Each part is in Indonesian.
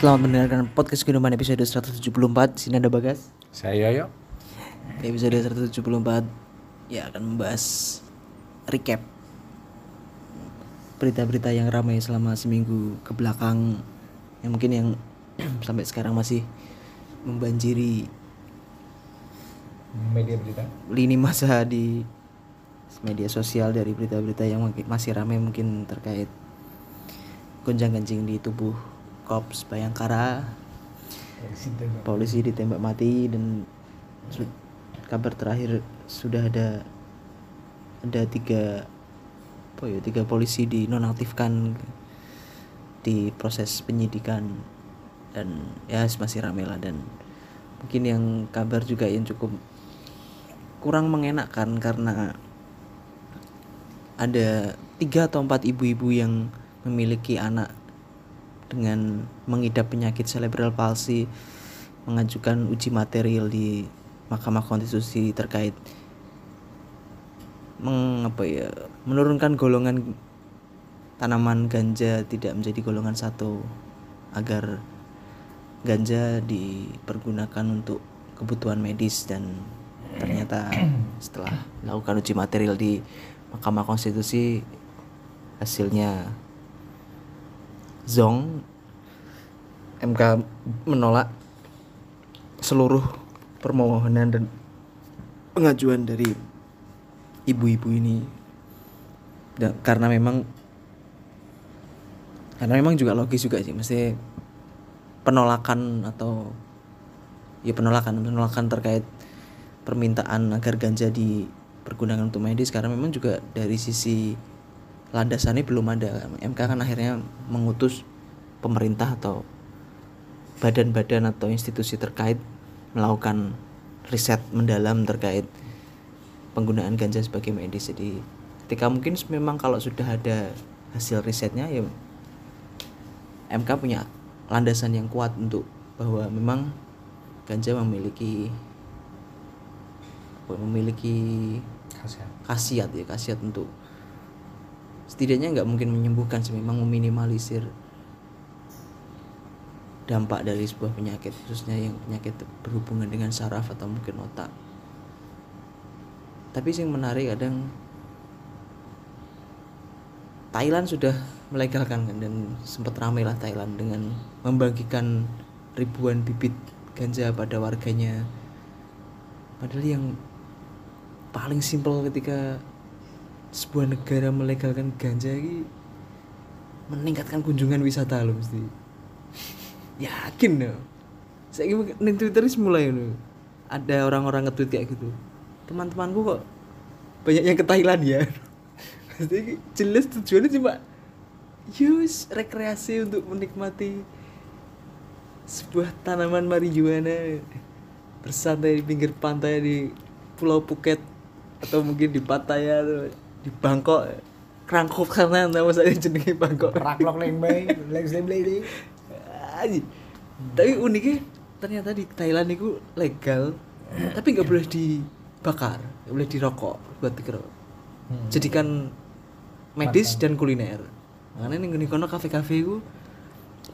Selamat mendengarkan podcast Gunungan episode 174 Sini ada Bagas Saya yo. Di episode 174 Ya akan membahas Recap Berita-berita yang ramai selama seminggu ke belakang Yang mungkin yang Sampai sekarang masih Membanjiri Media berita. Lini masa di Media sosial dari berita-berita yang masih ramai mungkin terkait Gonjang-ganjing di tubuh Kops Bayangkara. Polisi ditembak. Mati dan kabar terakhir sudah ada ada tiga apa ya tiga polisi dinonaktifkan di proses penyidikan. Dan ya masih ramai lah dan mungkin yang kabar juga yang cukup kurang mengenakkan karena ada tiga atau empat ibu-ibu yang memiliki anak dengan mengidap penyakit cerebral palsy mengajukan uji material di Mahkamah Konstitusi terkait mengapa ya menurunkan golongan tanaman ganja tidak menjadi golongan satu agar ganja dipergunakan untuk kebutuhan medis dan ternyata setelah melakukan uji material di Mahkamah Konstitusi hasilnya Zong MK menolak seluruh permohonan dan pengajuan dari ibu-ibu ini. Da- karena memang karena memang juga logis juga sih. Mesti penolakan atau ya penolakan penolakan terkait permintaan agar ganja dipergunakan untuk medis. Karena memang juga dari sisi landasannya belum ada MK kan akhirnya mengutus pemerintah atau badan-badan atau institusi terkait melakukan riset mendalam terkait penggunaan ganja sebagai medis jadi ketika mungkin memang kalau sudah ada hasil risetnya ya MK punya landasan yang kuat untuk bahwa memang ganja memiliki memiliki Kasihan. khasiat ya khasiat untuk setidaknya nggak mungkin menyembuhkan sih memang meminimalisir dampak dari sebuah penyakit khususnya yang penyakit berhubungan dengan saraf atau mungkin otak. Tapi yang menarik kadang Thailand sudah melegalkan kan dan sempat ramai lah Thailand dengan membagikan ribuan bibit ganja pada warganya. Padahal yang paling simpel ketika sebuah negara melegalkan ganja ini meningkatkan kunjungan wisata loh mesti. Yakin loh saya ini Twitter mulai loh ada orang-orang nge-tweet kayak gitu. Teman-temanku kok banyak yang ke Thailand ya Maksudnya jelas tujuannya cuma yus rekreasi untuk menikmati sebuah tanaman marijuana bersantai di pinggir pantai di Pulau Phuket atau mungkin di Pattaya atau di Bangkok Krangkop karena nama saya jenenge Bangkok Raklok leng bay, leng slim lady. Aji. Tapi uniknya ternyata di Thailand itu legal, tapi nggak boleh dibakar, nggak boleh dirokok buat dikero. Jadikan medis dan kuliner. Makanya nih kono kafe-kafe itu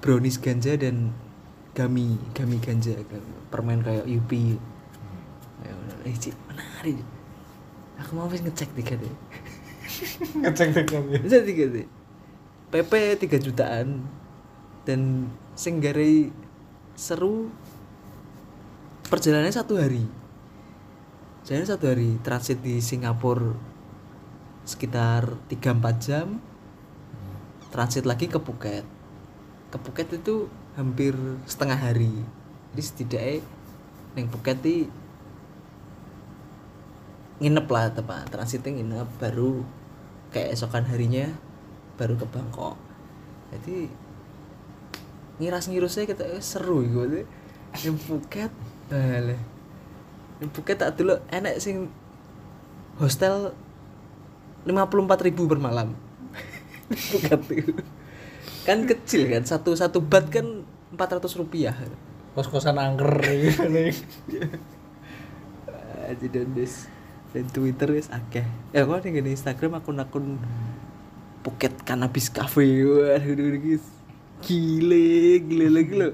brownies ganja dan gami, gami ganja, permen kayak Yupi. Ya, bener. eh, menarik. Aku mau ngecek tiga deh. Ngecek dekatnya. Bisa tiga deh. PP 3 jutaan dan sing garai seru perjalanannya satu hari. Jadi satu hari transit di Singapura sekitar 3-4 jam transit lagi ke Phuket ke Phuket itu hampir setengah hari jadi setidaknya yang Phuket itu nginep lah tepat transitnya nginep baru kayak esokan harinya baru ke Bangkok. Jadi ngiras ngirusnya kita eh, seru gitu yang Phuket boleh yang Phuket tak dulu enak sing hostel 54.000 ribu per malam. Phuket itu. Kan kecil kan satu satu bat kan 400 rupiah. Kos-kosan angker gitu. Nih. aja dan des dan Twitter wis akeh. Ya kok ning Instagram akun-akun Phuket Cannabis Cafe. Waduh guys. Gile gile lagi lo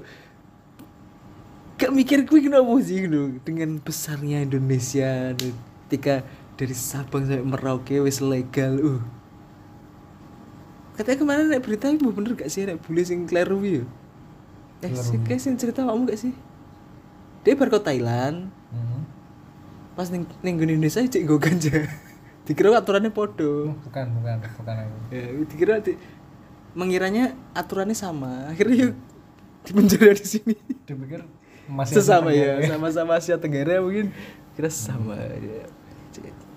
gak mikir kuwi kenapa sih lo dengan besarnya Indonesia ketika dari Sabang sampai Merauke wis legal uh. Katanya kemarin naik berita itu bener gak sih naik bule sing kleru ya? Eh sih kayak cerita kamu gak sih? Dia baru ke Thailand. Pas ning ning Indonesia cek nggo ganja. Dikira aturannya podo. Bukan bukan bukan aku. Ya dikira di- mengiranya aturannya sama. Akhirnya yuk di penjara di sini. Dipikir masih sesama Asia ya sama-sama Asia Tenggara mungkin. Kira sama ya.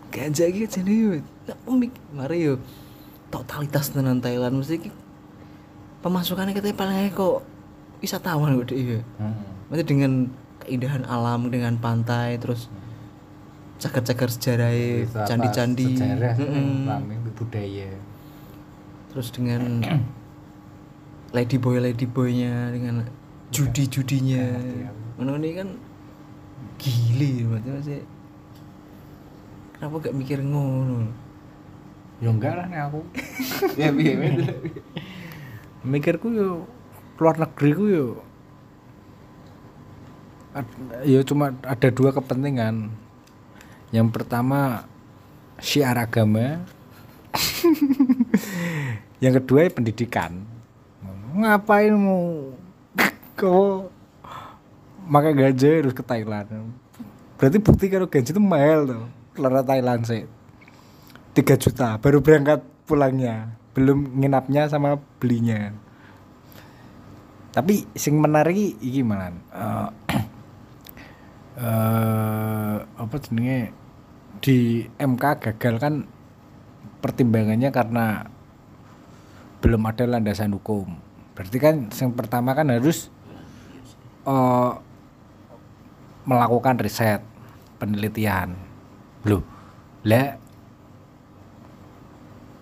ganja gitu jadi yuk umik mari yuk totalitas tenan Thailand. Mesti ki pemasukannya kita paling kok wisatawan deh ya Hmm. Maksudnya dengan keindahan alam dengan pantai terus cagar-cagar sejarah candi-candi. sejarah rame budaya. Terus dengan lady boy lady boynya dengan judi judinya mana ini kan gile berarti masih kenapa gak mikir ngono? Ya enggak lah nih aku. Ya biar mikirku yo keluar negeri ku yo ya cuma ada dua kepentingan yang pertama syiar agama. Yang kedua ya pendidikan. Ngapain mau kau makai ganja harus ke Thailand? Berarti bukti kalau ganja itu mahal tuh keluar Thailand sih. 3 juta baru berangkat pulangnya. Belum nginapnya sama belinya. Tapi sing menarik iki malan. Eh eh, apa jenenge di MK gagal kan pertimbangannya karena belum ada landasan hukum berarti kan yang pertama kan harus eh, melakukan riset penelitian loh lah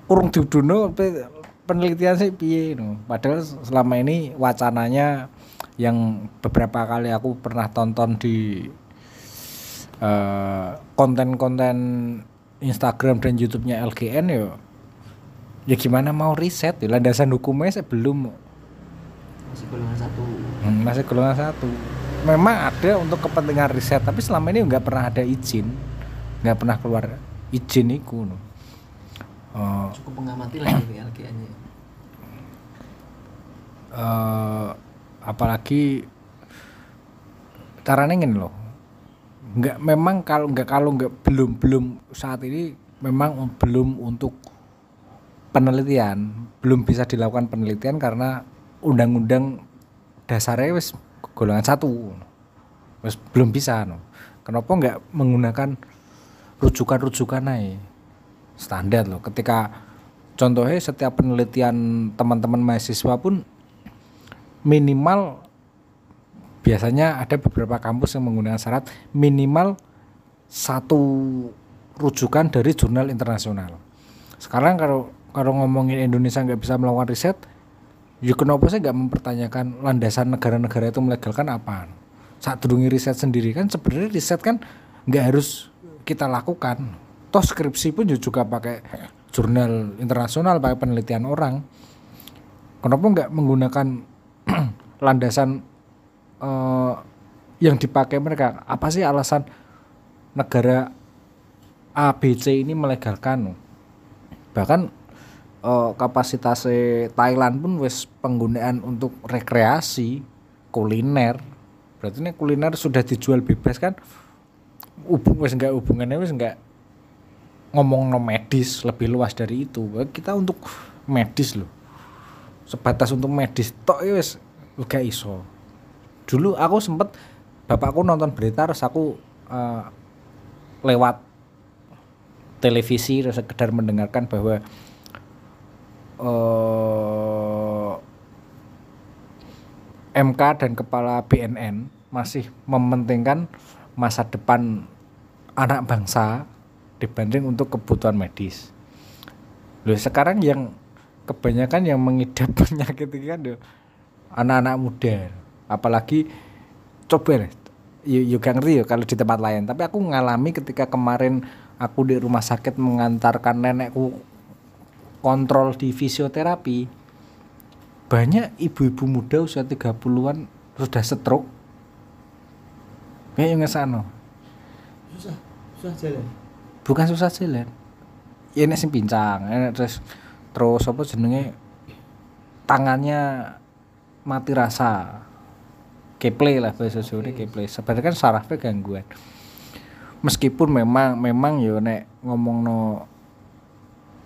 urung diuduno pe- penelitian sih piye no. Padahal selama ini wacananya yang beberapa kali aku pernah tonton di eh, konten-konten Instagram dan YouTube-nya LGN ya ya gimana mau riset ya? Landasan hukumnya saya belum. Masih golongan satu. Hmm, masih golongan satu. Memang ada untuk kepentingan riset tapi selama ini nggak pernah ada izin. Nggak pernah keluar izin itu no. Eh, cukup mengamati lah LGN nya. eh apalagi caranya gini loh nggak memang kalau nggak kalau nggak belum belum saat ini memang belum untuk penelitian. Belum bisa dilakukan penelitian karena undang-undang dasarnya wis golongan satu. Wis belum bisa no. kenapa nggak menggunakan rujukan-rujukan aja standar loh. Ketika contohnya setiap penelitian teman-teman mahasiswa pun minimal biasanya ada beberapa kampus yang menggunakan syarat minimal satu rujukan dari jurnal internasional. Sekarang kalau kalau ngomongin Indonesia nggak bisa melakukan riset, ya kenapa saya nggak mempertanyakan landasan negara-negara itu melegalkan apa? Saat durungi riset sendiri kan sebenarnya riset kan nggak harus kita lakukan. Toh skripsi pun juga pakai jurnal internasional, pakai penelitian orang. Kenapa nggak menggunakan landasan eh, yang dipakai mereka? Apa sih alasan negara ABC ini melegalkan? Bahkan eh, kapasitasnya Thailand pun wes penggunaan untuk rekreasi kuliner. Berarti ini kuliner sudah dijual bebas kan? Hubung wes enggak hubungannya wes enggak ngomong no medis lebih luas dari itu. Kita untuk medis loh sebatas untuk medis tok ya wis gak iso. Dulu aku sempet bapakku nonton berita terus aku eh, lewat televisi terus sekedar mendengarkan bahwa eh MK dan kepala BNN masih mementingkan masa depan anak bangsa dibanding untuk kebutuhan medis. Loh sekarang yang kebanyakan yang mengidap penyakit ini kan anak-anak muda. Apalagi coba deh, yo, yo gak ngerti yo kalau di tempat lain. Tapi aku ngalami ketika kemarin aku di rumah sakit mengantarkan nenekku kontrol di fisioterapi. banyak ibu-ibu muda usia 30-an sudah stroke. Kayak yang ngesano susah susah jalan. Bukan susah jalan. Ya ini sing pincang enek terus terus apa jenenge? Tangannya mati rasa keple lah bahasa Jawa keple sebenarnya kan sarafnya gangguan. Meskipun memang memang yo nek ngomong no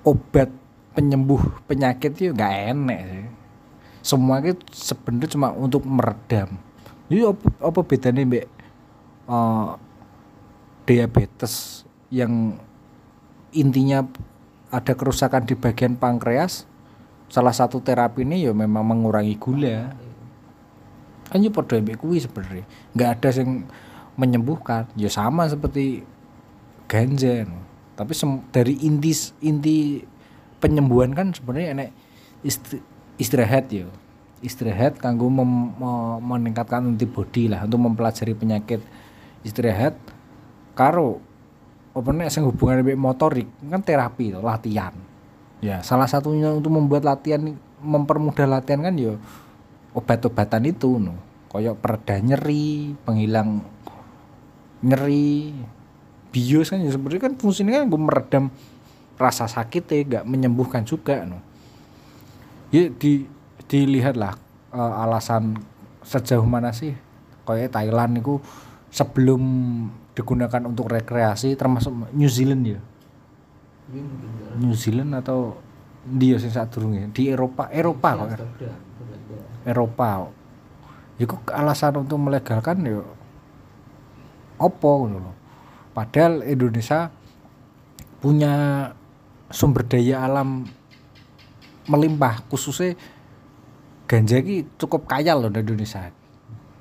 obat penyembuh penyakit itu nggak enek sih. Semua itu sebenarnya cuma untuk meredam. Jadi apa, apa bedanya mbak eh, diabetes yang intinya ada kerusakan di bagian pankreas? Salah satu terapi ini ya memang mengurangi gula kan ya pada mbak kuwi sebenarnya. Nggak ada yang menyembuhkan. Ya sama seperti ganja no. tapi dari inti inti penyembuhan kan sebenarnya enek istri- istirahat ya istirahat kanggo meningkatkan antibody lah untuk mempelajari penyakit istirahat. Karo apa nek sing hubungan dengan motorik kan terapi latihan. Ya salah satunya untuk membuat latihan mempermudah latihan kan ya obat-obatan itu no koyok pereda nyeri penghilang nyeri bios kan ya sebenarnya kan fungsinya kan gue meredam rasa sakit ya nggak menyembuhkan juga no ya di dilihatlah eh, alasan sejauh mana sih kayak Thailand itu sebelum digunakan untuk rekreasi termasuk New Zealand ya. New Zealand atau dia sing sadurunge di Eropa Eropa kok sudah. Eropa ya kok alasan untuk melegalkan ya opo ngono lho. Padahal Indonesia punya sumber daya alam melimpah khususnya ganja ki cukup kaya loh di Indonesia.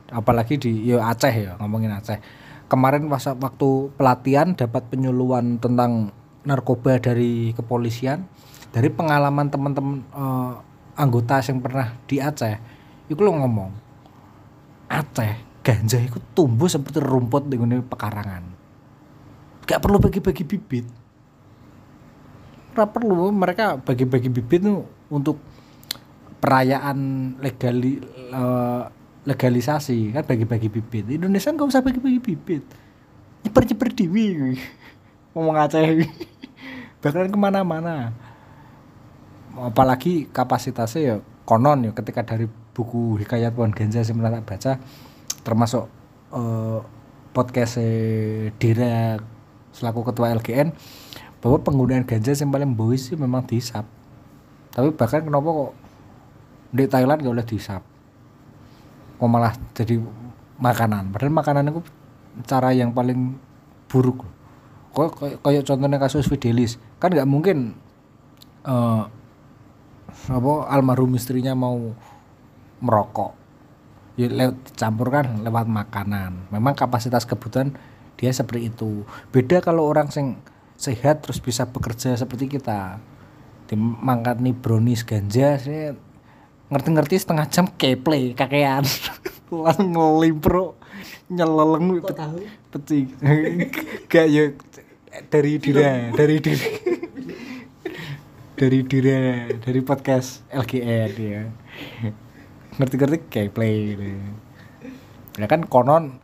Apalagi di ya Aceh ya ngomongin Aceh. Kemarin pas waktu pelatihan dapat penyuluhan tentang narkoba dari kepolisian dari pengalaman teman-teman eh, anggota yang pernah di Aceh itu lo ngomong Aceh ganja itu tumbuh seperti rumput di pekarangan. Gak perlu bagi-bagi bibit. Nggak perlu mereka bagi-bagi bibit tuh untuk perayaan legali eh, legalisasi kan bagi-bagi bibit. Indonesia nggak usah bagi-bagi bibit. Nyeper-nyeper dewi ngomong Aceh. Bakalan ke mana-mana apalagi kapasitasnya ya konon ya. Ketika dari buku hikayat pohon ganja yang pernah baca termasuk eh, podcast Dira selaku ketua LGN bahwa penggunaan ganja yang paling bois sih memang dihisap. Tapi bahkan kenapa kok di Thailand gak boleh dihisap? Kok malah jadi makanan? Padahal makanan itu cara yang paling buruk kok kayak- contohnya kasus Fidelis. Kan nggak mungkin eh apa almarhum istrinya mau merokok. Ya lewat dicampurkan lewat makanan. Memang kapasitas kebutuhan dia seperti itu. Beda kalau orang sing sehat terus bisa bekerja seperti kita. Dimangkat nih brownies ganja saya ngerti-ngerti setengah jam keple kakean. Langsung ngelimpro nyeleleng peci gak ya dari dira dari dira dari dira dari podcast LGN ya. Ngerti-ngerti gameplay gitu. ya. Kan konon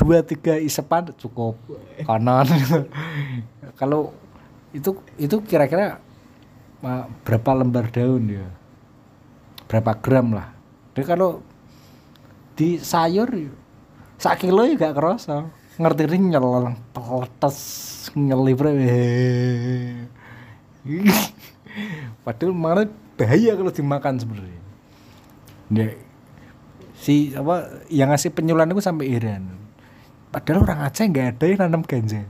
dua tiga isepan cukup konon. Kalau itu itu kira-kira berapa lembar daun ya? Berapa gram lah. Jadi kalau di sayur sak kilo ya gak kerasa. Ngerti ini nyeleng peletes nyelipre padahal malah bahaya kalau dimakan sebenarnya. Ya, si apa yang ngasih penyuluhan itu sampai Iran padahal orang Aceh nggak ada yang nanam ganja.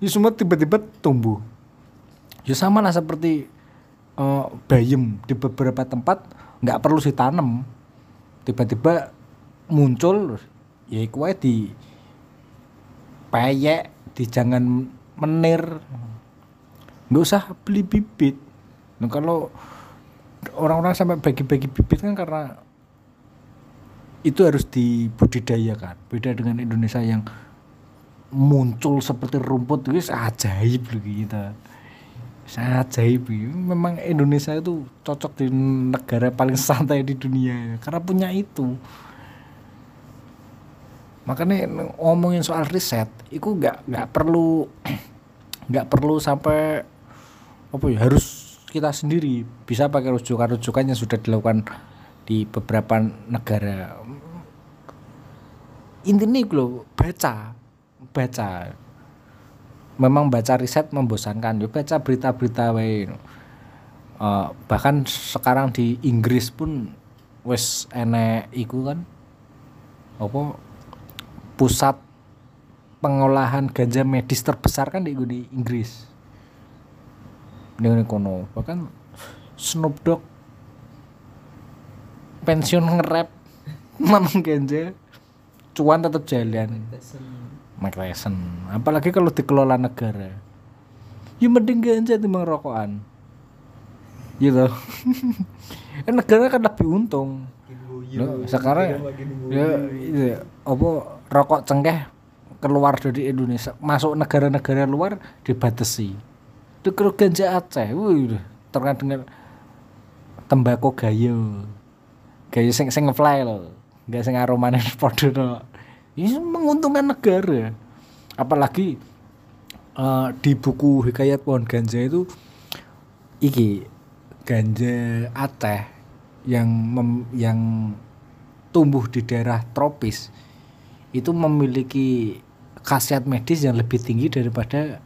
Ya semua tiba-tiba tumbuh. Ya sama lah seperti eh, bayam di beberapa tempat nggak perlu ditanam. Tiba-tiba muncul ya iku wae di peyek di jangan menir nggak usah beli bibit. Nah, kalau orang-orang sampai bagi-bagi bibit kan karena itu harus dibudidayakan. Beda dengan Indonesia yang muncul seperti rumput itu ajaib kita sangat ajaib memang Indonesia itu cocok di negara paling santai di dunia karena punya itu. Makanya ngomongin soal riset itu nggak nggak perlu nggak perlu sampai apa ya? Harus kita sendiri bisa pakai rujukan-rujukan yang sudah dilakukan di beberapa negara. Intinya lo baca baca. Memang baca riset membosankan. Yo baca berita-berita wae uh, bahkan sekarang di Inggris pun wes enek iku kan apa pusat pengolahan ganja medis terbesar kan di, di Inggris dengan kono. Bahkan Snoop Dogg pensiun ngerap mamang ganja cuan tetap jalan. Mike Tyson. Apalagi kalau dikelola negara. Ya mending ganja timbang rokokan. Gitu. Kan negara kan lebih untung. Loh, sekarang ya, ya apa rokok cengkeh keluar dari Indonesia masuk negara-negara luar dibatasi itu kalau ganja Aceh. Wih terkait dengan tembakau gayo gayo sing sing ngefly loh gak sing aromanya podo ini menguntungkan negara. Apalagi uh, di buku Hikayat Pohon Ganja itu iki ganja Aceh yang mem, yang tumbuh di daerah tropis itu memiliki khasiat medis yang lebih tinggi daripada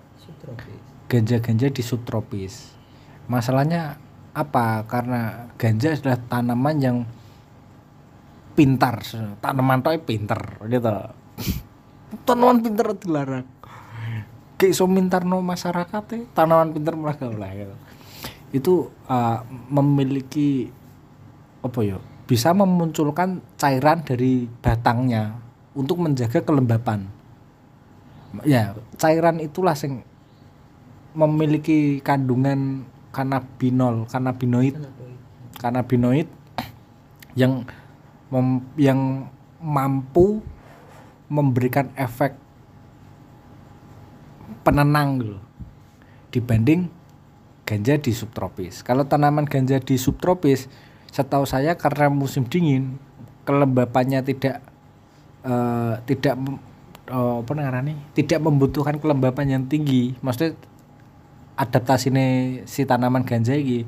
ganja-ganja di subtropis. Masalahnya apa? Karena ganja adalah tanaman yang pintar. Tanaman toy pinter gitu. Tanaman pinter dilarang. Kayak iso no masyarakat ya tanaman pinter mereka lah gitu. Itu uh, memiliki apa ya bisa memunculkan cairan dari batangnya untuk menjaga kelembapan. Ya cairan itulah yang memiliki kandungan kanabinol kanabinoid kanabinoid yang mem, yang mampu memberikan efek penenang gitu dibanding ganja di subtropis. Kalau tanaman ganja di subtropis, setahu saya karena musim dingin kelembapannya tidak uh, tidak uh, apa namanya tidak membutuhkan kelembapan yang tinggi. Maksudnya adaptasi si tanaman ganja ini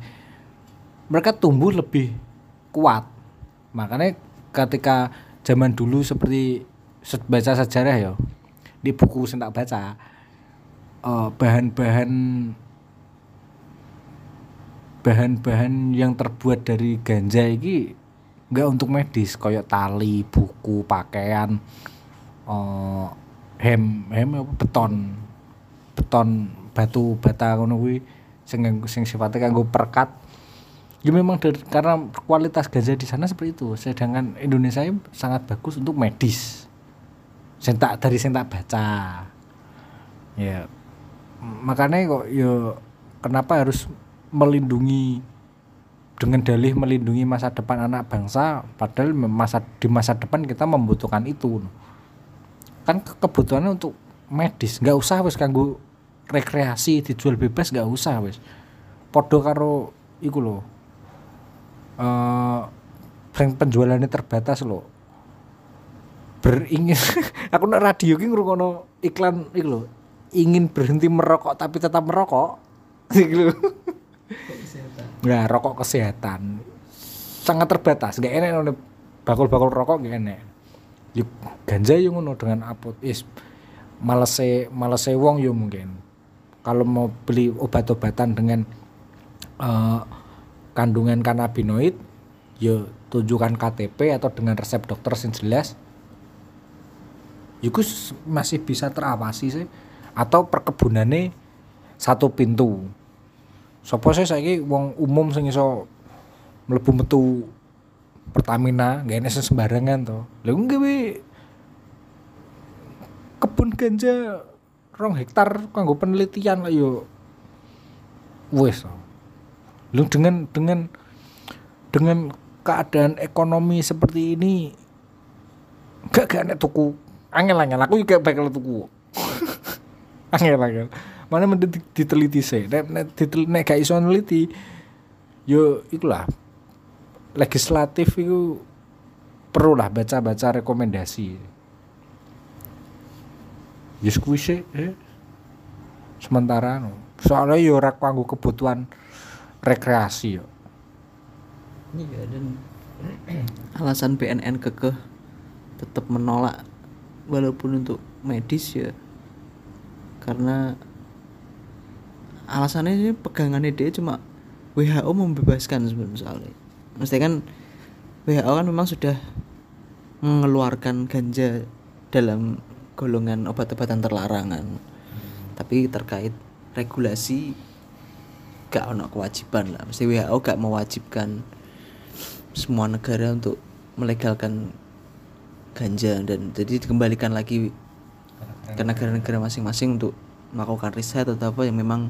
mereka tumbuh lebih kuat. Makanya ketika zaman dulu seperti baca sejarah ya di buku tak baca bahan bahan-bahan bahan-bahan yang terbuat dari ganja ini enggak untuk medis kayak tali buku pakaian uh, hem hem beton beton batu bata ngono kuwi sing sing sifatnya kanggo perkat. Ya memang dari, karena kualitas ganja di sana seperti itu. Sedangkan Indonesia sangat bagus untuk medis. Sentak dari sentak baca. Ya. Makanya kok ya kenapa harus melindungi dengan dalih melindungi masa depan anak bangsa padahal masa di masa depan kita membutuhkan itu. Kan kebutuhannya untuk medis. Nggak usah wes kanggo rekreasi dijual bebas nggak usah wes podo karo iku loh uh, penjualannya terbatas loh beringin aku nak radio ki ngrungokno iklan iku lho. Ingin berhenti merokok tapi tetap merokok. Iku Nah, rokok kesehatan. Sangat terbatas, gak enak oleh bakul-bakul rokok gak enak. Yuk, ganja yang ngono dengan apot is malese malese wong yo mungkin. Kalau mau beli obat-obatan dengan uh, kandungan kanabinoid ya tunjukkan KTP atau dengan resep dokter yang jelas. Itu masih bisa terawasi sih. Atau perkebunannya satu pintu. Sopo sih saya wong umum sing iso mlebu metu Pertamina gak enak sembarangan to lha gawe kebun ganja rong hektar kanggo penelitian lah yo. Wes. Lu dengan dengan dengan keadaan ekonomi seperti ini gak gak ada tuku. Angel angel aku juga bakal tuku. Angel angel mana mending di- diteliti sih nek nek ditel- nek gak iso neliti yo ikulah legislatif itu perlu lah baca-baca rekomendasi Kuwi sih eh. sementara no. soalnya yo ora kanggo kebutuhan rekreasi yo Iya dan alasan BNN kekeh tetap menolak walaupun untuk medis ya karena alasannya pegangannya dia cuma WHO membebaskan sebenarnya soalnya mesti kan WHO kan memang sudah mengeluarkan ganja dalam golongan obat-obatan terlarangan. Tapi terkait regulasi gak ono kewajiban lah. Mesti WHO gak mewajibkan semua negara untuk melegalkan ganja dan jadi dikembalikan lagi ke negara-negara masing-masing untuk melakukan riset atau apa yang memang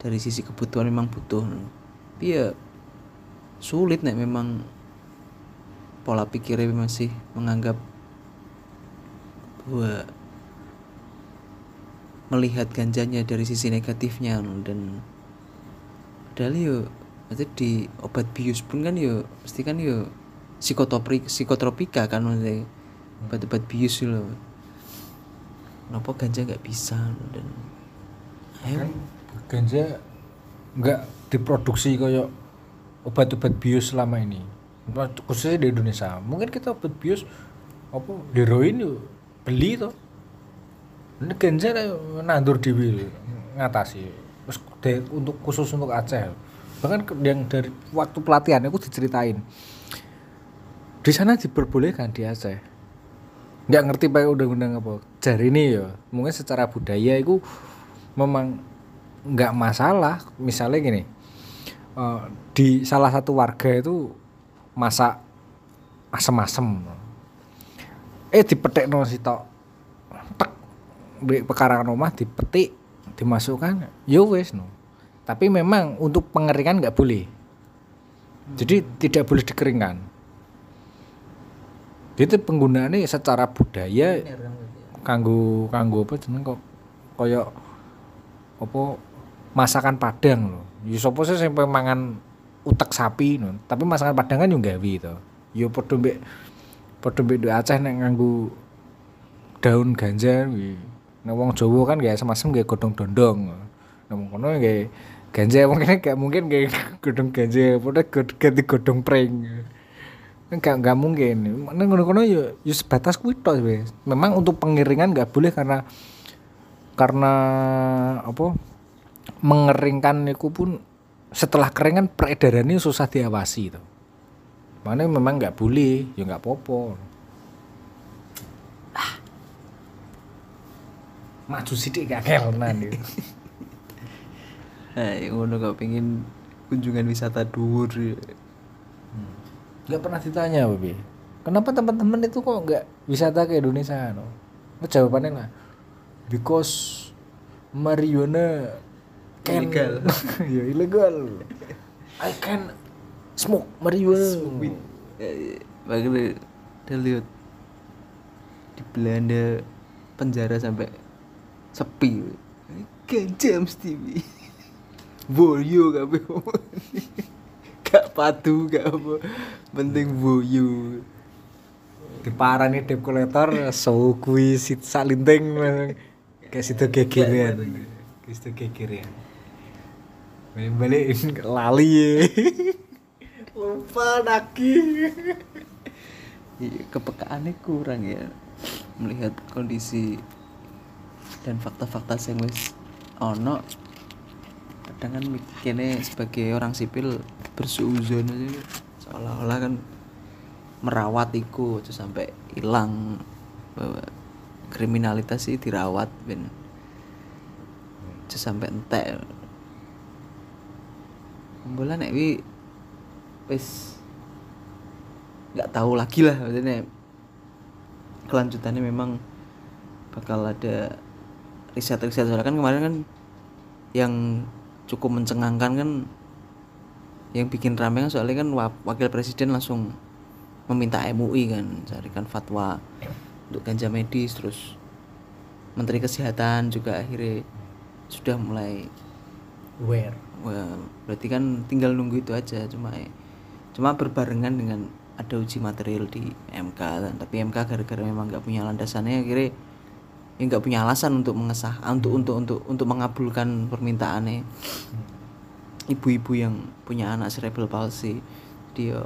dari sisi kebutuhan memang butuh. Tapi ya sulit nih memang pola pikirnya masih menganggap bahwa melihat ganjanya dari sisi negatifnya dan padahal yo maksudnya di obat bius pun kan yo pasti kan yo psikotropik psikotropika kan maksudnya. Obat-obat bius itu loh kenapa ganja nggak bisa dan ayo. Kan ganja nggak diproduksi kayak obat-obat bius selama ini. Khususnya di Indonesia. Mungkin kita obat bius apa heroin yuk beli tuh ini lah nandur di ngatasi. Terus de- untuk khusus untuk Aceh. Bahkan yang dari waktu pelatihan aku diceritain. Di sana diperbolehkan di Aceh. Nggak ngerti pakai undang-undang apa. Jari ini ya mungkin secara budaya itu memang nggak masalah. Misalnya gini eh, di salah satu warga itu masak asem-asem eh dipetik no si tok. Tek. Di pekarangan rumah dipetik dimasukkan. Yo wes no. Tapi memang untuk pengeringan nggak boleh. Jadi tidak boleh dikeringkan. Itu penggunaannya secara budaya kanggo kanggo apa jeneng kok? Koyo apa masakan Padang loh. Ya sapa sih sampai mangan utek sapi no. Tapi masakan Padang kan yo gawe to. Yo padha mbek padha mbek Aceh nek nganggo daun ganja kuwi. Nek wong Jawa kan gak asem-asem gak godhong dondong. Nek wong kono gak ganja mungkin gak mungkin gak godhong ganja, padha ganti godhong pring. Enggak enggak mungkin. Nek ngono-ngono yo yo sebatas kuwi tok wis. Memang untuk pengiringan nggak boleh karena karena apa mengeringkan itu pun setelah kering kan peredarannya susah diawasi itu. Makanya memang nggak boleh, ya nggak popo. Ah. Maju sidik gak kelnan itu. Nah, yang ngono gak pengen kunjungan wisata dhuwur. Gak pernah ditanya, Babi. Kenapa teman-teman itu kok nggak wisata ke Indonesia? No? Nah, jawabannya lah, because marijuana can Illegal. ya illegal. I can smoke marijuana. Makanya udah lihat di Belanda penjara sampai sepi. Ganja mesti. Wi. Boyo gak gak patu gak apa penting boyo Diparani debt collector, so kuwi sit salinting kayak situ gegeran. Kayak situ gegeran. Balik lali ya. Lupa lagi. Iya, kepekaannya kurang ya. Melihat kondisi dan fakta-fakta yang wis ono kadang kan mikirnya sebagai orang sipil bersuuzon aja seolah-olah kan merawat iku terus sampai hilang bahwa kriminalitas sih dirawat ben terus sampai entek. Bola nek wis. Nggak tahu lagi lah maksudnya. Kelanjutannya memang bakal ada riset-riset. Soalnya kan kemarin kan yang cukup mencengangkan kan yang bikin rame kan soalnya kan wa- wakil presiden langsung meminta MUI kan carikan fatwa untuk ganja medis terus menteri kesehatan juga akhirnya sudah mulai where Wah, berarti kan tinggal nunggu itu aja cuma cuma berbarengan dengan ada uji material di MK tapi MK gara-gara memang nggak punya landasannya akhirnya ya punya alasan untuk mengesah ah, untuk untuk untuk untuk mengabulkan permintaannya. Ibu-ibu yang punya anak cerebral palsy dia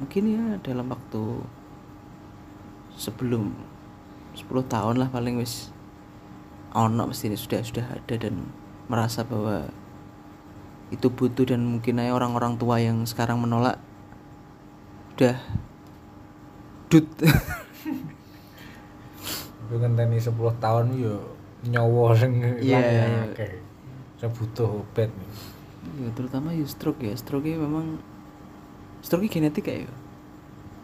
mungkin ya dalam waktu sebelum 10 tahun lah paling wis ono mesti sudah sudah ada dan merasa bahwa itu butuh dan mungkin aja orang-orang tua yang sekarang menolak udah dut Tapi ngenteni 10 tahun yo nyawa sing Iya, iya. akeh. Saya butuh obat. ya terutama ya stroke ya stroke memang stroke genetik ya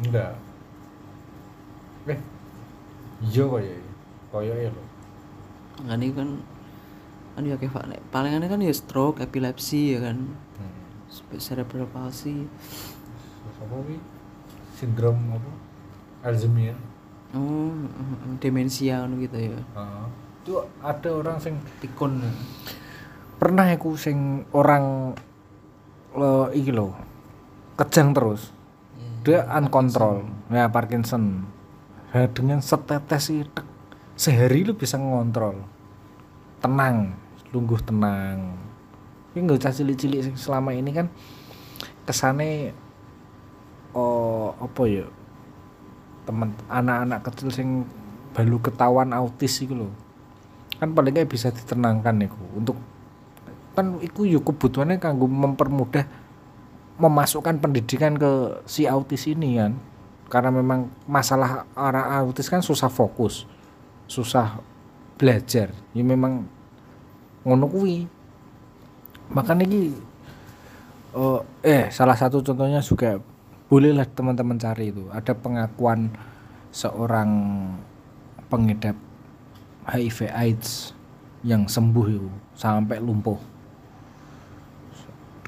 Enggak. Eh. Iya ya. Koyo ya lho. kan kan kan ya kayak nek palingannya kan ya stroke epilepsi ya kan Hmm. cerebral palsy apa wi? Sindrom apa? Alzheimer. oh demensia ngono gitu ya Heeh. Itu ada orang sing pikun pernah aku sing orang lo iki lho kejang terus dia uncontrol ya Parkinson dengan setetes itu sehari lu bisa ngontrol tenang lungguh tenang. Ini nggak usah cilik-cilik selama ini kan kesane oh apa ya teman anak-anak kecil sing baru ketahuan autis itu loh kan paling nggak bisa ditenangkan iku. Untuk kan iku yo kebutuhannya kanggo mempermudah memasukkan pendidikan ke si autis ini kan. Karena memang masalah orang autis kan susah fokus susah belajar. Ya memang ngono kuwi. Makanya ini eh, eh salah satu contohnya juga bolehlah teman-teman cari itu. Ada pengakuan seorang pengidap HIV AIDS yang sembuh itu sampai lumpuh.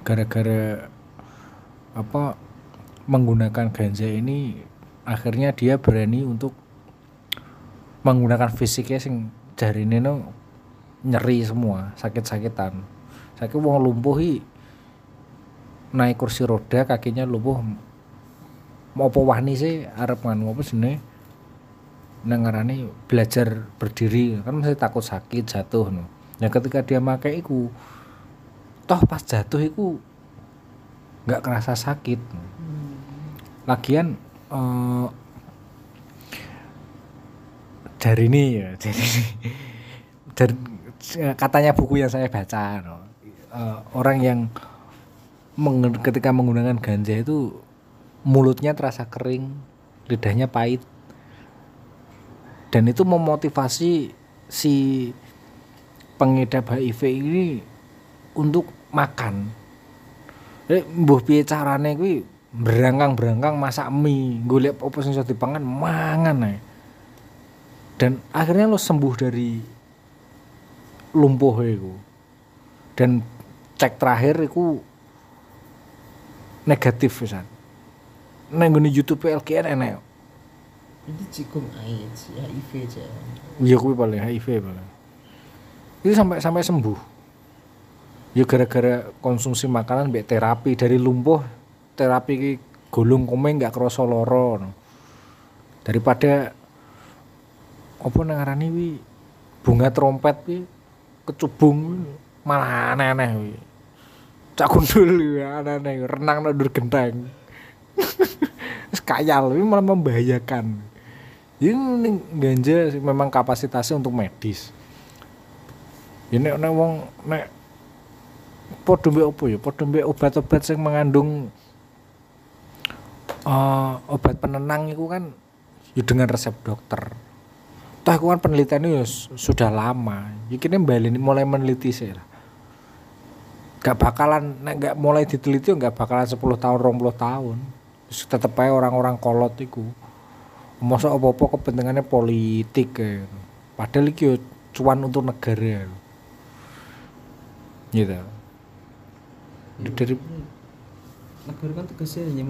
Gara-gara apa menggunakan ganja ini akhirnya dia berani untuk menggunakan fisiknya sing jari ini nyeri semua sakit-sakitan saya wong lumpuh i, naik kursi roda kakinya lumpuh mau wani sih arep nganu apa sini nengarane belajar berdiri kan masih takut sakit jatuh no. Nah ketika dia pakai iku toh pas jatuh iku nggak kerasa sakit. no. Lagian eh, dari ini ya dari dari katanya buku yang saya baca no. Eh, orang yang meng- ketika menggunakan ganja itu mulutnya terasa kering lidahnya pahit dan itu memotivasi si pengidap HIV ini untuk makan. Jadi mbuh piye carane kuwi berangkang-berangkang masak mie, golek apa sing iso dipangan mangan ae. Dan akhirnya lo sembuh dari lumpuh itu. Dan cek terakhir itu negatif pisan. Nang nggone YouTube LKN enek. ini cikum AIDS HIV aja Iya kuwi paling HIV paling. Itu sampai sampai sembuh. Ya gara-gara konsumsi makanan mbek terapi dari lumpuh terapi ki golong komeng nggak kerasa loro. Daripada apa nang wi bunga trompet wi kecubung malah aneh-aneh. Cak kundul wi, aneh-aneh renang nang genteng. Kayal wi malah membahayakan. Ini ganja memang kapasitasnya untuk medis. Ini nek wong nek padha mbek apa ya? Padha mbek obat-obat sing mengandung eh, obat penenang itu kan ya dengan resep dokter. Toh itu kan penelitiannya ya s- sudah lama. Iki ini balik mulai meneliti sih lah. Gak bakalan nek gak mulai diteliti ya gak bakalan 10 tahun 20 tahun. Terus tetep aja orang-orang kolot iku. Masa apa-apa kepentingannya politik ya. Padahal iki yo cuan untuk negara. Gitu. Dari negara kan tugasnya hanya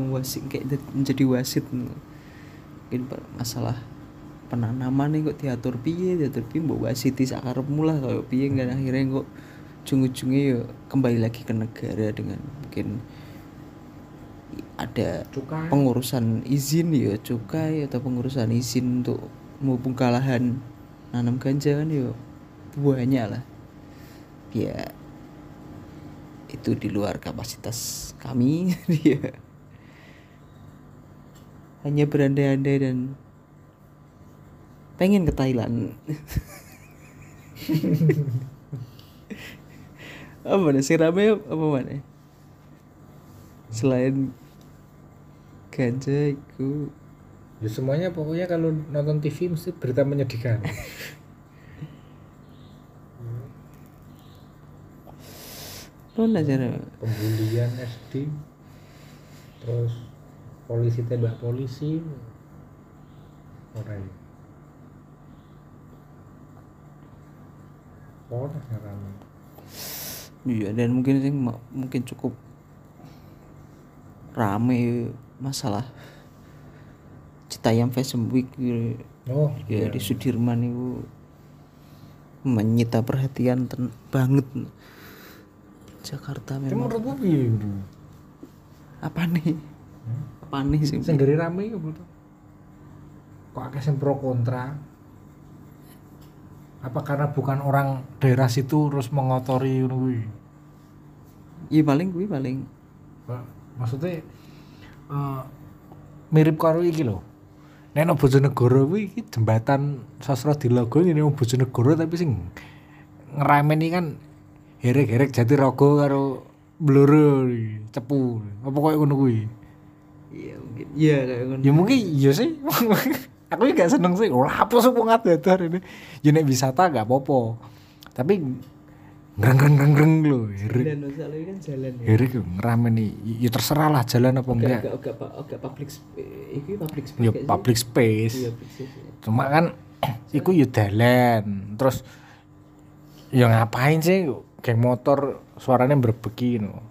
kayak menjadi wasit mungkin masalah penanaman kok diatur piye diatur piye mbok wasiti sakarepmu lah kayak piye. Kan akhirnya kok ujung-ujungnya ya kembali lagi ke negara dengan mungkin ada Cukai. pengurusan izin ya cukai atau pengurusan izin untuk membuka lahan nanam ganja kan ya banyak lah. Ya itu di luar kapasitas kami. Dia hanya berandai-andai dan pengen ke Thailand. Apa nih sing rame apa mana? Selain ganja itu Ya semuanya pokoknya kalau nonton TV mesti berita menyedihkan. mana cara? Pembulian SD, terus polisi tembak polisi, orang. Yang ramai. iya dan mungkin sih mungkin cukup rame masalah Citayam Fashion Week gitu. Oh, ya di Sudirman itu menyita perhatian ten- banget Jakarta memang menurutmu piye bro? apa nih apa nih sih Sing dari rame ya betul. Kok akeh pro kontra? Apa karena bukan orang daerah situ terus mengotori ngono kuwi? iya paling gue paling maksudnya eh, mirip karo iki lho. Nek nang Bojonegoro kuwi iki jembatan sastra di logo ini nang Bojonegoro tapi sing ngerameni kan herek-herek Jatirogo karo Bloro cepu. Apa koyo ngono kuwi? iya mungkin iya kayak ngono Ya mungkin iya sih. Aku gak seneng sih. Ora apa sih wong adadar ini. Ya nek wisata gak apa-apa. Tapi ngreng-ngreng-ngreng lho, herek. dan masalahnya kan jalan ya Herek ngerameni. Ya terserah lah jalan apa Gak, enggak. gak, gak, gak, gak public space itu public space Ya public space. iya public space ya. Cuma kan iku ya dalan. Terus ya ngapain sih geng motor suaranya berbeki no.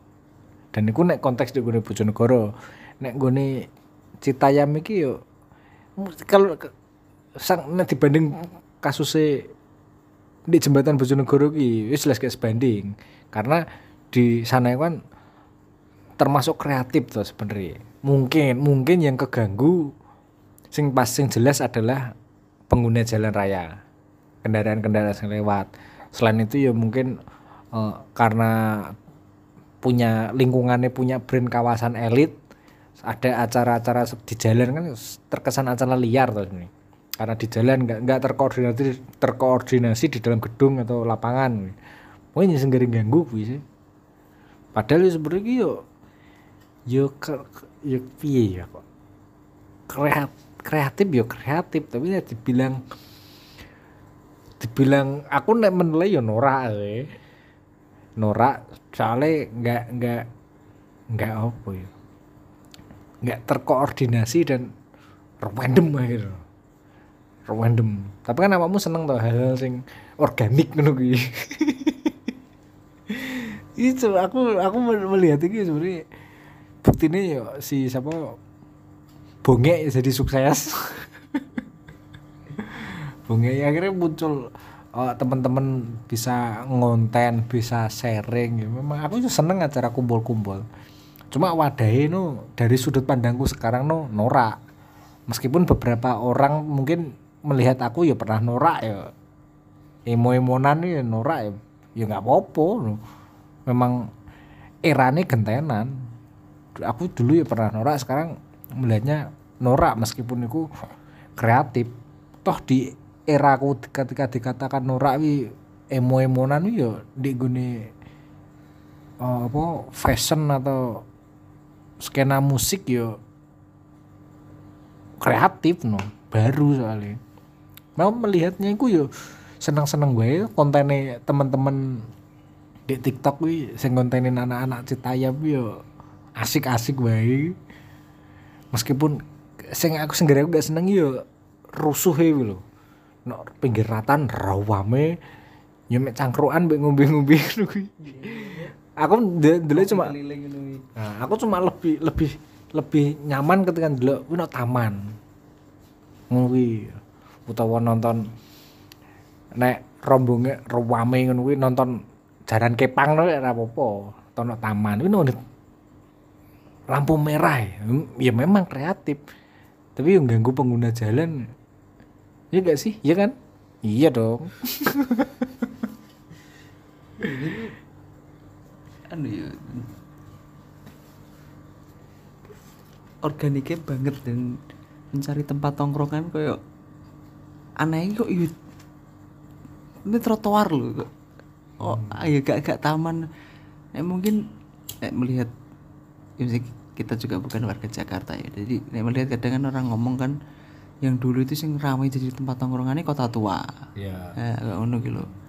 Dan iku nek konteks di gone Bojonegoro, nek gone Citayam iki yo kalau sang nek dibanding kasusnya di jembatan Bojonegoro ki wis jelas kayak sebanding karena di sana kan termasuk kreatif tuh sebenarnya. Mungkin mungkin yang keganggu sing pas sing jelas adalah pengguna jalan raya. Kendaraan-kendaraan yang lewat. Selain itu ya mungkin eh, karena punya lingkungannya punya brand kawasan elit ada acara-acara di jalan kan terkesan acara liar tuh ini. Karena di jalan nggak nggak terkoordinasi terkoordinasi di dalam gedung atau lapangan. Yang sendiri ganggu sih. Padahal ya sebenarnya ki yo yo piye ya kok. Kreatif kreatif yo kreatif tapi ya dibilang dibilang aku nek menilai yo norak eh. norak soalnya nggak nggak nggak apa ya nggak terkoordinasi dan random akhirnya. Random. Tapi kan awakmu seneng tau hal-hal sing organik ngono kuwi. Itu aku aku melihat ini sebenarnya buktinya ya si siapa? Bongek jadi sukses. Bongek akhirnya muncul oh, teman-teman bisa ngonten bisa sharing. Ya. memang aku tuh seneng acara kumpul-kumpul cuma wadahnya no dari sudut pandangku sekarang no norak. Meskipun beberapa orang mungkin melihat aku ya pernah norak ya. Emo-emonan ya norak ya. Ya nggak apa-apa no. memang erane gentenan. Aku dulu ya pernah norak sekarang melihatnya norak meskipun itu kreatif. Toh di era aku ketika dikatakan norak wi emo-emonan ya di gune eh, apa fashion atau skena musik ya kreatif no. Baru soalnya. Mau melihatnya itu yo seneng-seneng gue kontennya teman-teman di TikTok wi sing kontenin anak-anak Citayam yo asik-asik wae. Meskipun sing aku sendiri aku gak seneng yo rusuh e lho. No pinggir ratan rawame. Yo mek cangkruan ngono kuwi aku dulu cuma. Nah, aku cuma lebih lebih lebih nyaman ketika dulu kuwi taman. Kuwi. utawa nonton nek rombonge rame ngono kuwi nonton jalan kepang lho ora apa-apa tono taman kuwi nonton lampu merah ya. ya memang kreatif tapi yang ganggu pengguna jalan ya gak sih iya kan iya dong anu ya organiknya banget dan mencari tempat tongkrongan kayak aneh kok iya. Ini trotoar loh kok. Oh ayo gak gak taman. Eh, mungkin eh, melihat ya kita juga bukan warga Jakarta ya jadi nek melihat kadang kan orang ngomong kan yang dulu itu sing ramai jadi tempat tongkrongannya kota tua. Ya eh agak ngono gitu loh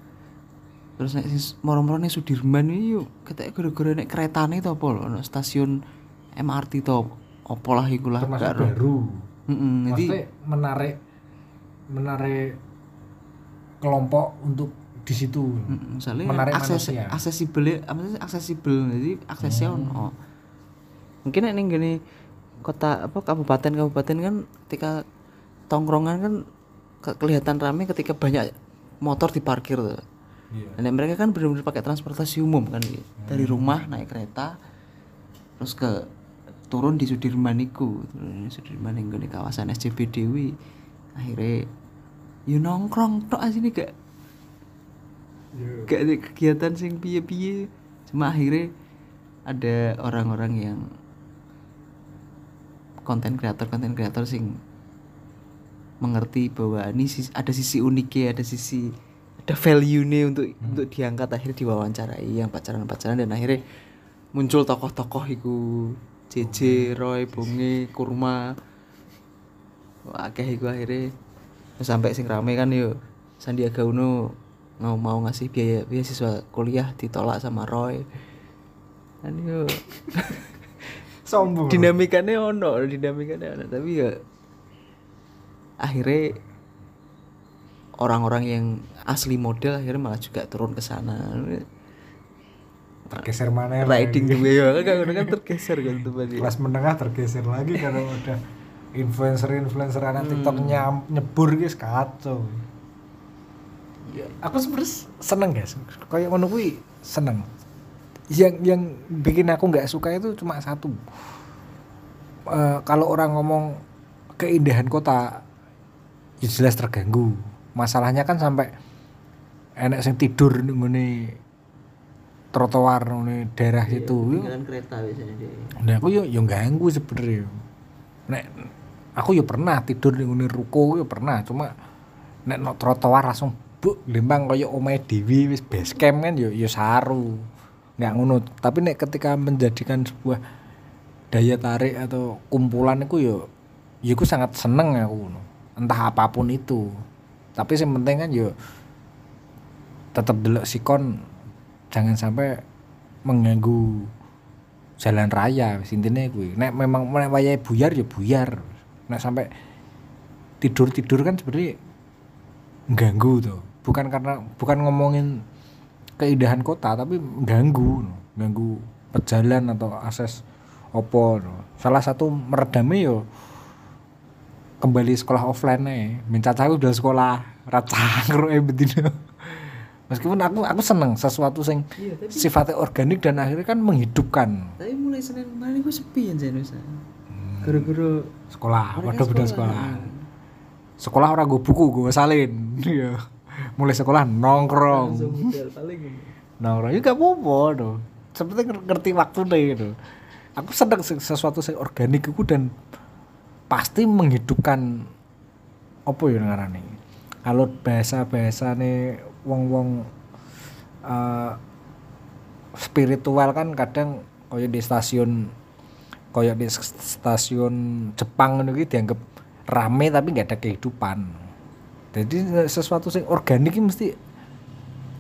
terus nek moro-moro ning Sudirman iki yuk ketek gara-gara nek keretane to apa lho ono stasiun MRT to apa lah iku lah termasuk baru Heeh, jadi menarik menarik kelompok untuk di situ. Mm, misalnya menarik akses manusia. aksesibel apa sih aksesibel. Jadi aksesnya Hmm. ono. Mungkin nek ning gini kota apa kabupaten kabupaten kan ketika tongkrongan kan ke- kelihatan ramai ketika banyak motor diparkir tuh Iya. Dan mereka kan benar-benar pakai transportasi umum kan gitu. Dari rumah naik kereta terus ke turun di Sudirman iku, turun di Sudirman yang di kawasan SCB Dewi. Akhirnya you nongkrong tok asine gak gak ada kegiatan sing piye-piye. Cuma akhirnya ada orang-orang yang konten kreator konten kreator sing mengerti bahwa ini ada sisi uniknya ada sisi ada value nih untuk untuk diangkat akhirnya diwawancarai yang pacaran pacaran dan akhirnya muncul tokoh-tokoh iku JJ Roy Bonge Kurma. Wah, akeh iku akhirnya. Sampai sing rame kan yuk. Sandiaga Uno mau mau ngasih biaya beasiswa kuliah ditolak sama Roy. Kan yuk. Sombong. Dinamikanya ono dinamikanya ono. Tapi ya akhirnya orang-orang yang asli model akhirnya malah juga turun ke sana tergeser mana riding juga ya kan kan tergeser kan tuh tadi kelas menengah tergeser lagi kalau udah influencer-influencer anak TikTok nyam, nyebur guys kacau. Ya. Aku sebenarnya seneng guys, kayak ngono kuwi seneng. Yang yang bikin aku nggak suka itu cuma satu. Eh, kalau orang ngomong keindahan kota, ya jelas terganggu. Masalahnya kan sampai enak sing tidur ngene trotoar ngene daerah situ. Yo, jalan kereta biasanya dia Nah, aku yo yo ganggu sebenarnya. Nek aku yo pernah tidur ngene ruko yo pernah, cuma nek no trotoar langsung buk lembang kaya omahe dewi wis base camp kan yo yo saru. Nggak ngono, tapi nek ketika menjadikan sebuah daya tarik atau kumpulan itu yo yo aku sangat seneng aku ngono. Entah apa pun itu. Tapi yang penting kan yo tetap delok sikon jangan sampai mengganggu jalan raya wis intine kuwi. Nek memang nek wayahe buyar ya buyar. Nek sampai tidur tidur kan sebenarnya ganggu tuh bukan karena bukan ngomongin keindahan kota tapi ganggu ganggu pejalan atau akses opo salah satu meredamnya yo kembali sekolah offline nih aku udah sekolah racang eh bedino meskipun aku aku seneng sesuatu sing iya tapi sifatnya organik dan akhirnya kan menghidupkan. Tapi mulai senin kemarin gue sepi ya Nusa gara-gara sekolah mereka waduh beda sekolah sekolah. orang gue buku gue salin. Iya. mulai sekolah nongkrong. Nongkrong. Ya gak apa-apa tuh seperti ngerti waktu deh gitu aku seneng se- sesuatu yang organik itu dan pasti menghidupkan apa ya ngarani? Kalau bahasa-bahasa nih wong-wong eh, spiritual kan kadang kayak di stasiun kayak di stasiun Jepang itu dianggap rame tapi nggak ada kehidupan. Jadi sesuatu yang organik ini mesti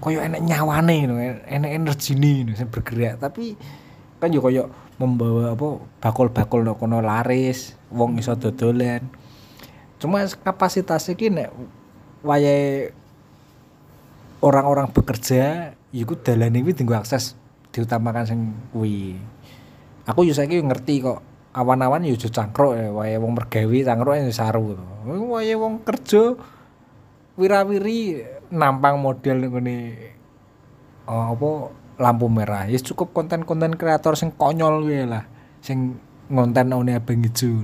koyo enek nyawane gitu, enek energi nih gitu, bergerak. Tapi kan yo koyo membawa apa bakul-bakul no kono laris wong iso dodolan. Cuma kapasitasnya ki nek orang-orang bekerja iku dalan iki tinggal akses diutamakan sing kuwi aku yo saiki yo ngerti kok awan-awan yo aja cangkruk ya wayahe wong mergawe cangkruk ya saru wayahe wong kerja wirawiri nampang model ngene oh, apa lampu merah. Ya cukup konten-konten kreator sing konyol kuwi lah. Sing ngonten one abang ijo.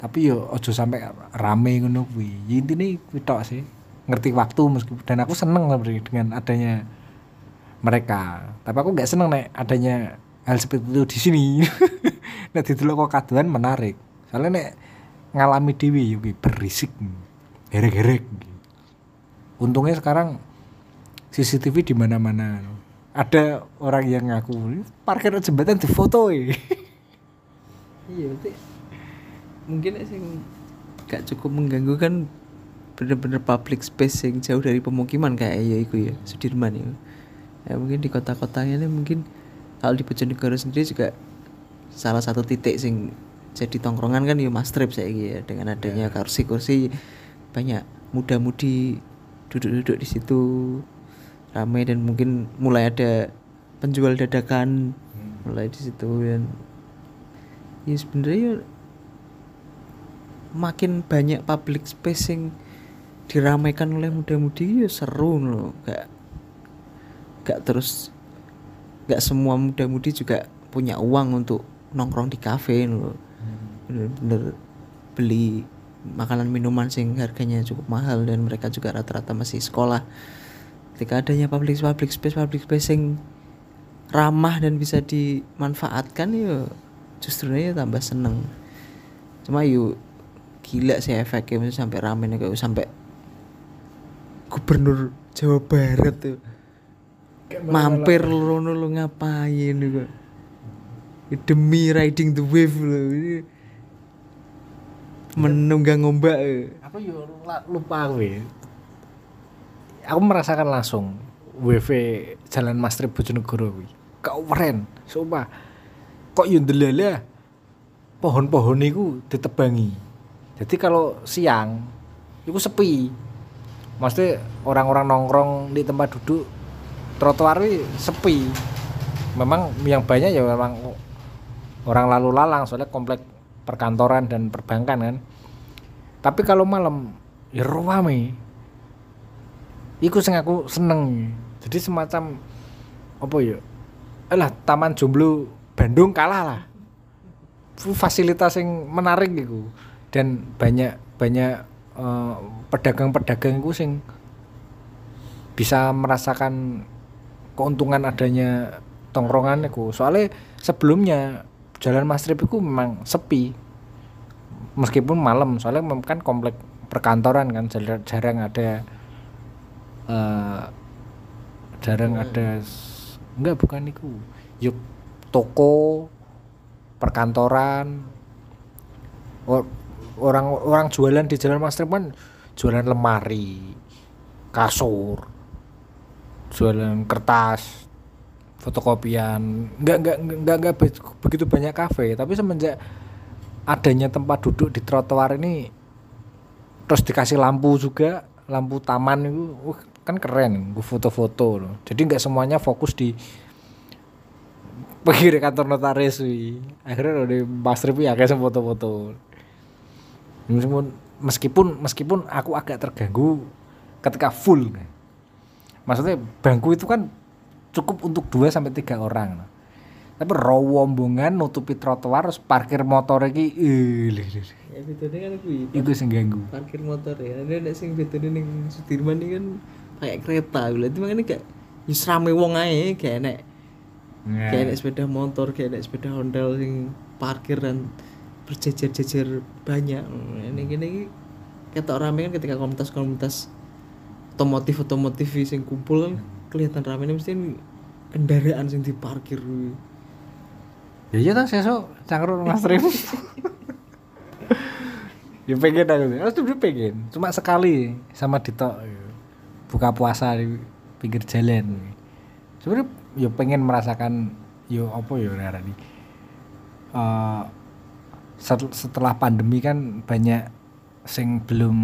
Tapi yo ojo sampai rame ngono kuwi. Ya intine kuwi tok sih. Ngerti waktu meskipun dan aku seneng sebenarnya dengan adanya mereka. Tapi aku nggak seneng nek adanya hal seperti itu di sini. nek didelok kok kaduan menarik. Soalnya nek ngalami dewi yo kuwi berisik. Gerek-gerek. Untungnya sekarang CCTV di mana-mana. Ada orang yang ngaku parkir jembatan di foto iya berarti mungkin sing gak cukup mengganggu kan bener-bener public space yang jauh dari pemukiman kayak ya itu ya Sudirman ya. Ya mungkin di kota-kotanya ini mungkin kalau di Bojonegoro sendiri juga salah satu titik sing jadi tongkrongan kan ya mas trip saya ya dengan adanya kursi-kursi banyak muda-mudi duduk-duduk di situ ramai dan mungkin mulai ada penjual dadakan mulai di situ dan ya sebenarnya makin banyak public space yang diramaikan oleh muda-mudi ya seru loh gak gak terus gak semua muda-mudi juga punya uang untuk nongkrong di kafe loh bener-bener beli makanan minuman sing harganya cukup mahal dan mereka juga rata-rata masih sekolah. Ketika adanya public public space public space yang ramah dan bisa dimanfaatkan ya justru ya tambah seneng. Cuma yuk gila sih efeknya sampai rame nih kayak sampai gubernur Jawa Barat tuh mampir lu lu ngapain nih demi riding the wave loh ini menunggang ombak aku yuk lupa gue aku merasakan langsung WV Jalan Mastrip Bojonegoro kuwi. Keren, sumpah. Kok yo ndelala pohon-pohon itu ditebangi. Jadi kalau siang itu sepi. Maksudnya orang-orang nongkrong di tempat duduk trotoar sepi. Memang yang banyak ya memang orang lalu lalang soalnya komplek perkantoran dan perbankan kan. Tapi kalau malam ya rame. Iku sing aku seneng. Jadi semacam apa ya? Alah taman jomblo Bandung kalah lah. Fasilitas yang menarik gitu dan banyak banyak uh, pedagang-pedagang itu sing bisa merasakan keuntungan adanya tongkrongan itu. Soalnya sebelumnya jalan Mastrip itu memang sepi. Meskipun malam soalnya kan komplek perkantoran kan jarang ada uh, jarang hmm. ada enggak bukan itu. Yuk toko perkantoran orang orang jualan di jalan Mas kan jualan lemari kasur jualan kertas fotokopian. Enggak enggak enggak enggak begitu banyak kafe. Tapi semenjak adanya tempat duduk di trotoar ini terus dikasih lampu juga lampu taman itu uh, kan keren gue foto-foto loh. Jadi nggak semuanya fokus di pergi kantor notaris wi akhirnya udah pas ribu ya kayak foto-foto meskipun meskipun aku agak terganggu ketika full. Maksudnya bangku itu kan cukup untuk dua sampai tiga orang. Tapi rombongan nutupi trotoar harus parkir motor lagi eh ya betulnya kan kuwi itu sing ganggu. parkir motor ya. Ada sing betulnya ning Sudirman ini kan kayak kereta. Berarti makanya kayak wis rame wong ae kayak nek yeah. kayak nek sepeda motor kayak sepeda Honda sing parkir dan berjejer-jejer banyak. Ini gini ketok rame kan ketika komunitas-komunitas otomotif otomotif sing kumpul kan kelihatan rame. Ini mesti kendaraan sing diparkir. Ya iya tuh sesok cangkruk mas Rif ya pengen aku. Harus tuh pengen. Cuma sekali sama Dito buka puasa di pinggir jalan. Sebenarnya yo pengen merasakan yo apa yo nih. Uh, setelah pandemi kan banyak sing belum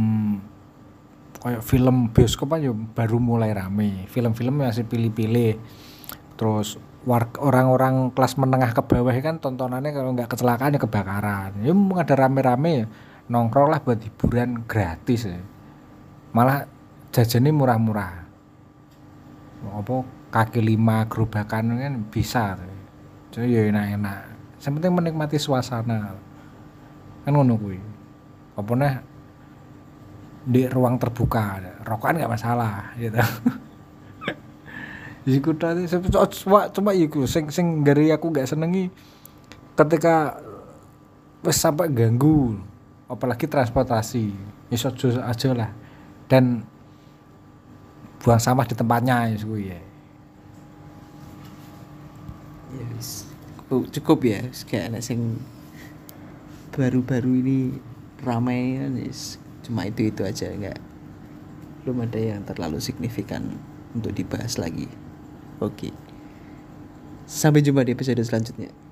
kayak film bioskop aja baru mulai rame. Film-film masih pilih-pilih. Terus orang-orang kelas menengah ke bawah kan tontonannya kalau nggak kecelakaan ya kebakaran. Ya ada rame-rame nongkrong lah buat hiburan gratis ya. Malah jajannya murah-murah. Apa kaki lima gerobakan kan bisa jadi ya enak-enak. Yang penting menikmati suasana kan ngono. Kuwi apa di ruang terbuka. Rokokan nggak masalah gitu. Iku tadi cuma cuma iku. Sing sing dari aku gak senengi ketika wes sampai ganggu apalagi transportasi ya aja lah. Dan buang sampah di tempatnya ya. Ya wis. Cukup, ya. Kayak sing baru-baru ini ramai kan wis cuma itu itu aja nggak belum ada yang terlalu signifikan untuk dibahas lagi. Oke. Sampai jumpa di episode selanjutnya